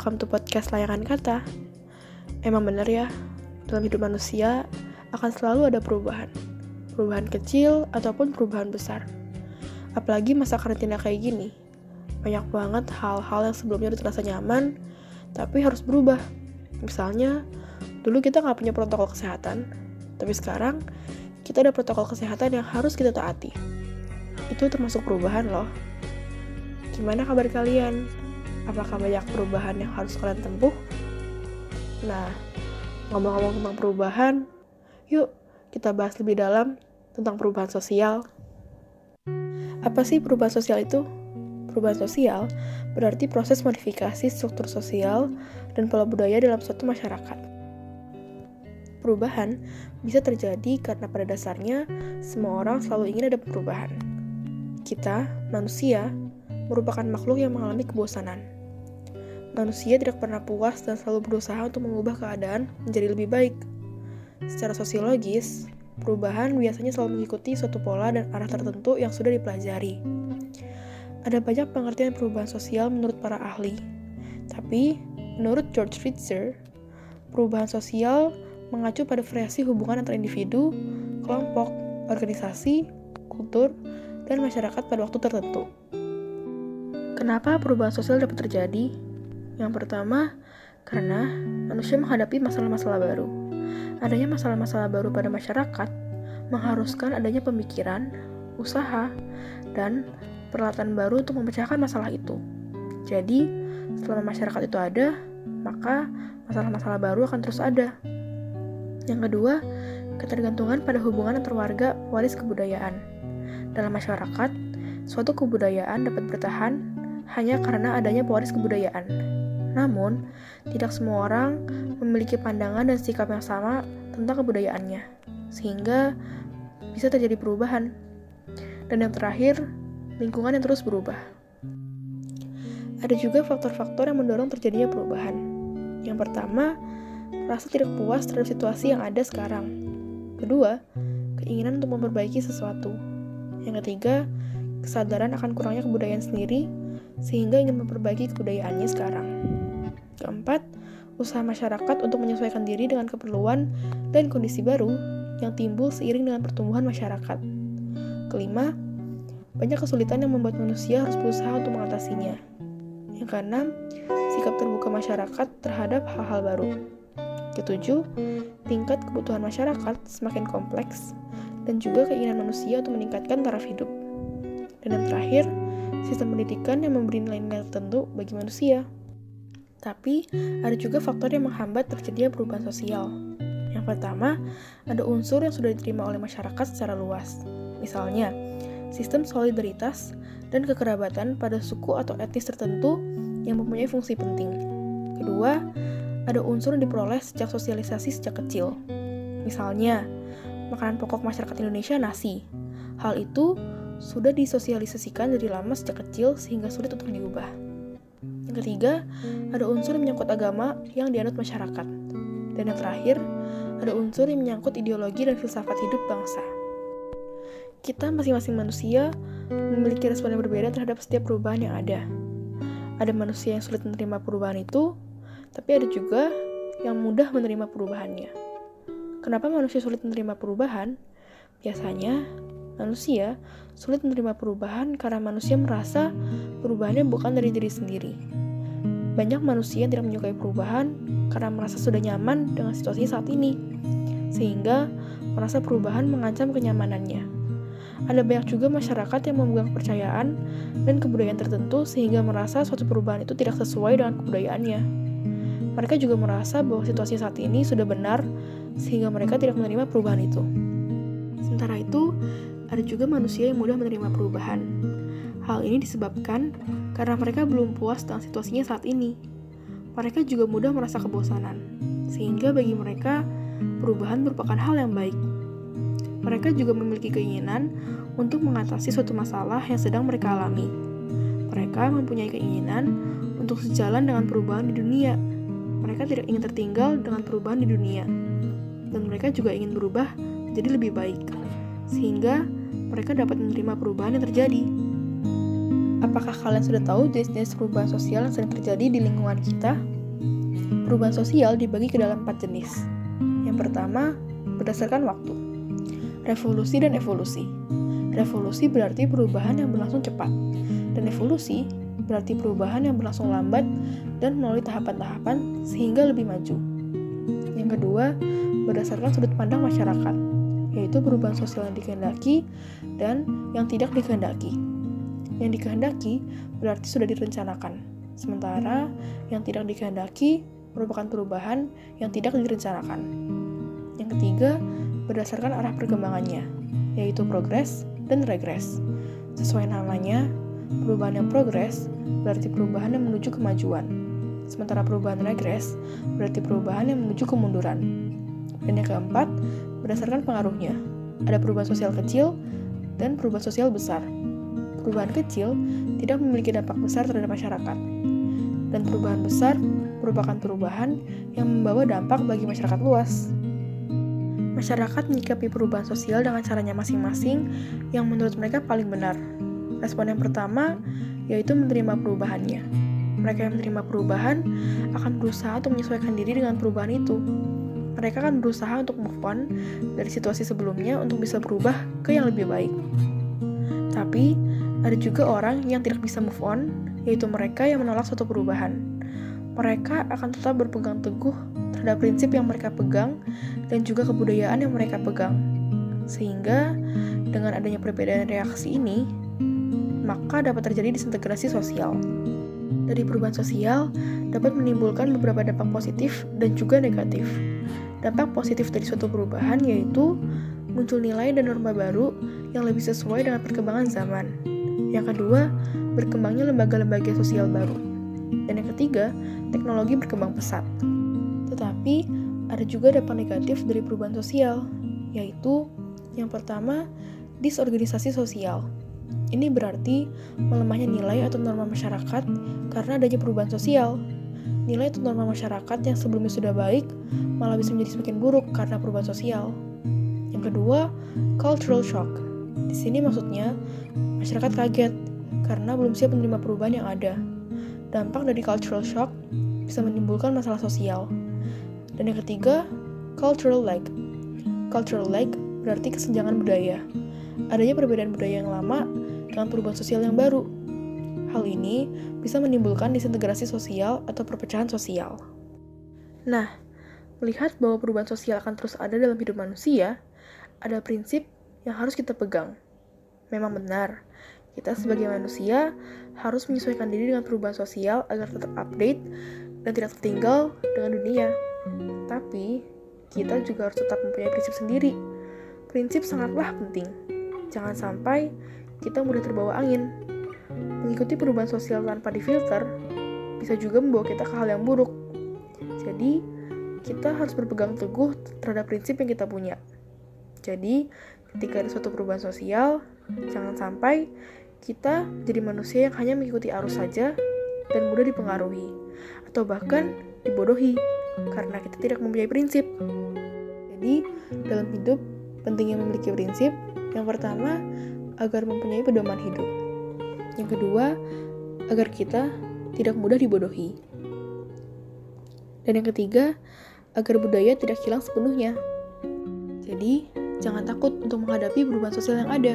welcome to podcast layangan kata. Emang bener ya, dalam hidup manusia akan selalu ada perubahan. Perubahan kecil ataupun perubahan besar. Apalagi masa karantina kayak gini. Banyak banget hal-hal yang sebelumnya udah terasa nyaman, tapi harus berubah. Misalnya, dulu kita nggak punya protokol kesehatan, tapi sekarang kita ada protokol kesehatan yang harus kita taati. Itu termasuk perubahan loh. Gimana kabar kalian? Apakah banyak perubahan yang harus kalian tempuh? Nah, ngomong-ngomong tentang perubahan, yuk kita bahas lebih dalam tentang perubahan sosial. Apa sih perubahan sosial itu? Perubahan sosial berarti proses modifikasi struktur sosial dan pola budaya dalam suatu masyarakat. Perubahan bisa terjadi karena pada dasarnya semua orang selalu ingin ada perubahan. Kita, manusia, merupakan makhluk yang mengalami kebosanan. Manusia tidak pernah puas dan selalu berusaha untuk mengubah keadaan menjadi lebih baik. Secara sosiologis, perubahan biasanya selalu mengikuti suatu pola dan arah tertentu yang sudah dipelajari. Ada banyak pengertian perubahan sosial menurut para ahli. Tapi, menurut George Ritzer, perubahan sosial mengacu pada variasi hubungan antara individu, kelompok, organisasi, kultur, dan masyarakat pada waktu tertentu. Kenapa perubahan sosial dapat terjadi? Yang pertama, karena manusia menghadapi masalah-masalah baru. Adanya masalah-masalah baru pada masyarakat mengharuskan adanya pemikiran, usaha, dan peralatan baru untuk memecahkan masalah itu. Jadi, selama masyarakat itu ada, maka masalah-masalah baru akan terus ada. Yang kedua, ketergantungan pada hubungan antar warga waris kebudayaan. Dalam masyarakat, suatu kebudayaan dapat bertahan hanya karena adanya pewaris kebudayaan. Namun, tidak semua orang memiliki pandangan dan sikap yang sama tentang kebudayaannya, sehingga bisa terjadi perubahan. Dan yang terakhir, lingkungan yang terus berubah. Ada juga faktor-faktor yang mendorong terjadinya perubahan. Yang pertama, rasa tidak puas terhadap situasi yang ada sekarang. Kedua, keinginan untuk memperbaiki sesuatu. Yang ketiga, kesadaran akan kurangnya kebudayaan sendiri sehingga ingin memperbaiki kebudayaannya sekarang. Keempat, usaha masyarakat untuk menyesuaikan diri dengan keperluan dan kondisi baru yang timbul seiring dengan pertumbuhan masyarakat. Kelima, banyak kesulitan yang membuat manusia harus berusaha untuk mengatasinya. Yang keenam, sikap terbuka masyarakat terhadap hal-hal baru. Ketujuh, tingkat kebutuhan masyarakat semakin kompleks dan juga keinginan manusia untuk meningkatkan taraf hidup. Dan yang terakhir, sistem pendidikan yang memberi nilai-nilai tertentu bagi manusia. Tapi, ada juga faktor yang menghambat terjadinya perubahan sosial. Yang pertama, ada unsur yang sudah diterima oleh masyarakat secara luas. Misalnya, sistem solidaritas dan kekerabatan pada suku atau etnis tertentu yang mempunyai fungsi penting. Kedua, ada unsur yang diperoleh sejak sosialisasi sejak kecil. Misalnya, makanan pokok masyarakat Indonesia nasi. Hal itu sudah disosialisasikan dari lama sejak kecil sehingga sulit untuk diubah. Yang ketiga, ada unsur yang menyangkut agama yang dianut masyarakat. Dan yang terakhir, ada unsur yang menyangkut ideologi dan filsafat hidup bangsa kita masing-masing manusia memiliki respon yang berbeda terhadap setiap perubahan yang ada. Ada manusia yang sulit menerima perubahan itu, tapi ada juga yang mudah menerima perubahannya. Kenapa manusia sulit menerima perubahan? Biasanya, manusia sulit menerima perubahan karena manusia merasa perubahannya bukan dari diri sendiri. Banyak manusia yang tidak menyukai perubahan karena merasa sudah nyaman dengan situasi saat ini, sehingga merasa perubahan mengancam kenyamanannya. Ada banyak juga masyarakat yang memegang kepercayaan dan kebudayaan tertentu sehingga merasa suatu perubahan itu tidak sesuai dengan kebudayaannya. Mereka juga merasa bahwa situasi saat ini sudah benar sehingga mereka tidak menerima perubahan itu. Sementara itu, ada juga manusia yang mudah menerima perubahan. Hal ini disebabkan karena mereka belum puas dengan situasinya saat ini. Mereka juga mudah merasa kebosanan, sehingga bagi mereka perubahan merupakan hal yang baik mereka juga memiliki keinginan untuk mengatasi suatu masalah yang sedang mereka alami. Mereka mempunyai keinginan untuk sejalan dengan perubahan di dunia. Mereka tidak ingin tertinggal dengan perubahan di dunia, dan mereka juga ingin berubah menjadi lebih baik, sehingga mereka dapat menerima perubahan yang terjadi. Apakah kalian sudah tahu jenis-jenis perubahan sosial yang sering terjadi di lingkungan kita? Perubahan sosial dibagi ke dalam empat jenis. Yang pertama, berdasarkan waktu. Revolusi dan evolusi. Revolusi berarti perubahan yang berlangsung cepat, dan evolusi berarti perubahan yang berlangsung lambat dan melalui tahapan-tahapan sehingga lebih maju. Yang kedua, berdasarkan sudut pandang masyarakat, yaitu perubahan sosial yang dikehendaki dan yang tidak dikehendaki. Yang dikehendaki berarti sudah direncanakan, sementara yang tidak dikehendaki merupakan perubahan yang tidak direncanakan. Yang ketiga, berdasarkan arah perkembangannya, yaitu progres dan regres. Sesuai namanya, perubahan yang progres berarti perubahan yang menuju kemajuan, sementara perubahan regres berarti perubahan yang menuju kemunduran. Dan yang keempat, berdasarkan pengaruhnya. Ada perubahan sosial kecil dan perubahan sosial besar. Perubahan kecil tidak memiliki dampak besar terhadap masyarakat. Dan perubahan besar merupakan perubahan yang membawa dampak bagi masyarakat luas. Masyarakat menyikapi perubahan sosial dengan caranya masing-masing yang menurut mereka paling benar. Respon yang pertama yaitu menerima perubahannya. Mereka yang menerima perubahan akan berusaha untuk menyesuaikan diri dengan perubahan itu mereka akan berusaha untuk move on dari situasi sebelumnya untuk bisa berubah ke yang lebih baik. Tapi, ada juga orang yang tidak bisa move on, yaitu mereka yang menolak suatu perubahan. Mereka akan tetap berpegang teguh terhadap prinsip yang mereka pegang dan juga kebudayaan yang mereka pegang. Sehingga, dengan adanya perbedaan reaksi ini, maka dapat terjadi disintegrasi sosial. Dari perubahan sosial dapat menimbulkan beberapa dampak positif dan juga negatif. Dampak positif dari suatu perubahan yaitu muncul nilai dan norma baru yang lebih sesuai dengan perkembangan zaman. Yang kedua, berkembangnya lembaga-lembaga sosial baru. Dan yang ketiga, teknologi berkembang pesat. Tetapi, ada juga dampak negatif dari perubahan sosial, yaitu yang pertama, disorganisasi sosial. Ini berarti melemahnya nilai atau norma masyarakat karena adanya perubahan sosial, nilai atau norma masyarakat yang sebelumnya sudah baik malah bisa menjadi semakin buruk karena perubahan sosial. Yang kedua, cultural shock. Di sini maksudnya masyarakat kaget karena belum siap menerima perubahan yang ada. Dampak dari cultural shock bisa menimbulkan masalah sosial. Dan yang ketiga, cultural lag. Cultural lag berarti kesenjangan budaya. Adanya perbedaan budaya yang lama dengan perubahan sosial yang baru. Hal ini bisa menimbulkan disintegrasi sosial atau perpecahan sosial. Nah, melihat bahwa perubahan sosial akan terus ada dalam hidup manusia, ada prinsip yang harus kita pegang. Memang benar, kita sebagai manusia harus menyesuaikan diri dengan perubahan sosial agar tetap update dan tidak tertinggal dengan dunia. Tapi, kita juga harus tetap mempunyai prinsip sendiri. Prinsip sangatlah penting. Jangan sampai kita mudah terbawa angin Mengikuti perubahan sosial tanpa difilter bisa juga membawa kita ke hal yang buruk. Jadi, kita harus berpegang teguh terhadap prinsip yang kita punya. Jadi, ketika ada suatu perubahan sosial, jangan sampai kita jadi manusia yang hanya mengikuti arus saja dan mudah dipengaruhi, atau bahkan dibodohi karena kita tidak mempunyai prinsip. Jadi, dalam hidup pentingnya memiliki prinsip. Yang pertama, agar mempunyai pedoman hidup. Yang kedua, agar kita tidak mudah dibodohi. Dan yang ketiga, agar budaya tidak hilang sepenuhnya. Jadi, jangan takut untuk menghadapi perubahan sosial yang ada,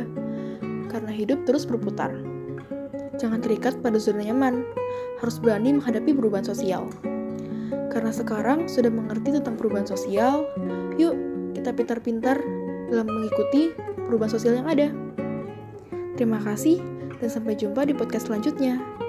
karena hidup terus berputar. Jangan terikat pada zona nyaman, harus berani menghadapi perubahan sosial. Karena sekarang sudah mengerti tentang perubahan sosial, yuk kita pintar-pintar dalam mengikuti perubahan sosial yang ada. Terima kasih dan sampai jumpa di podcast selanjutnya.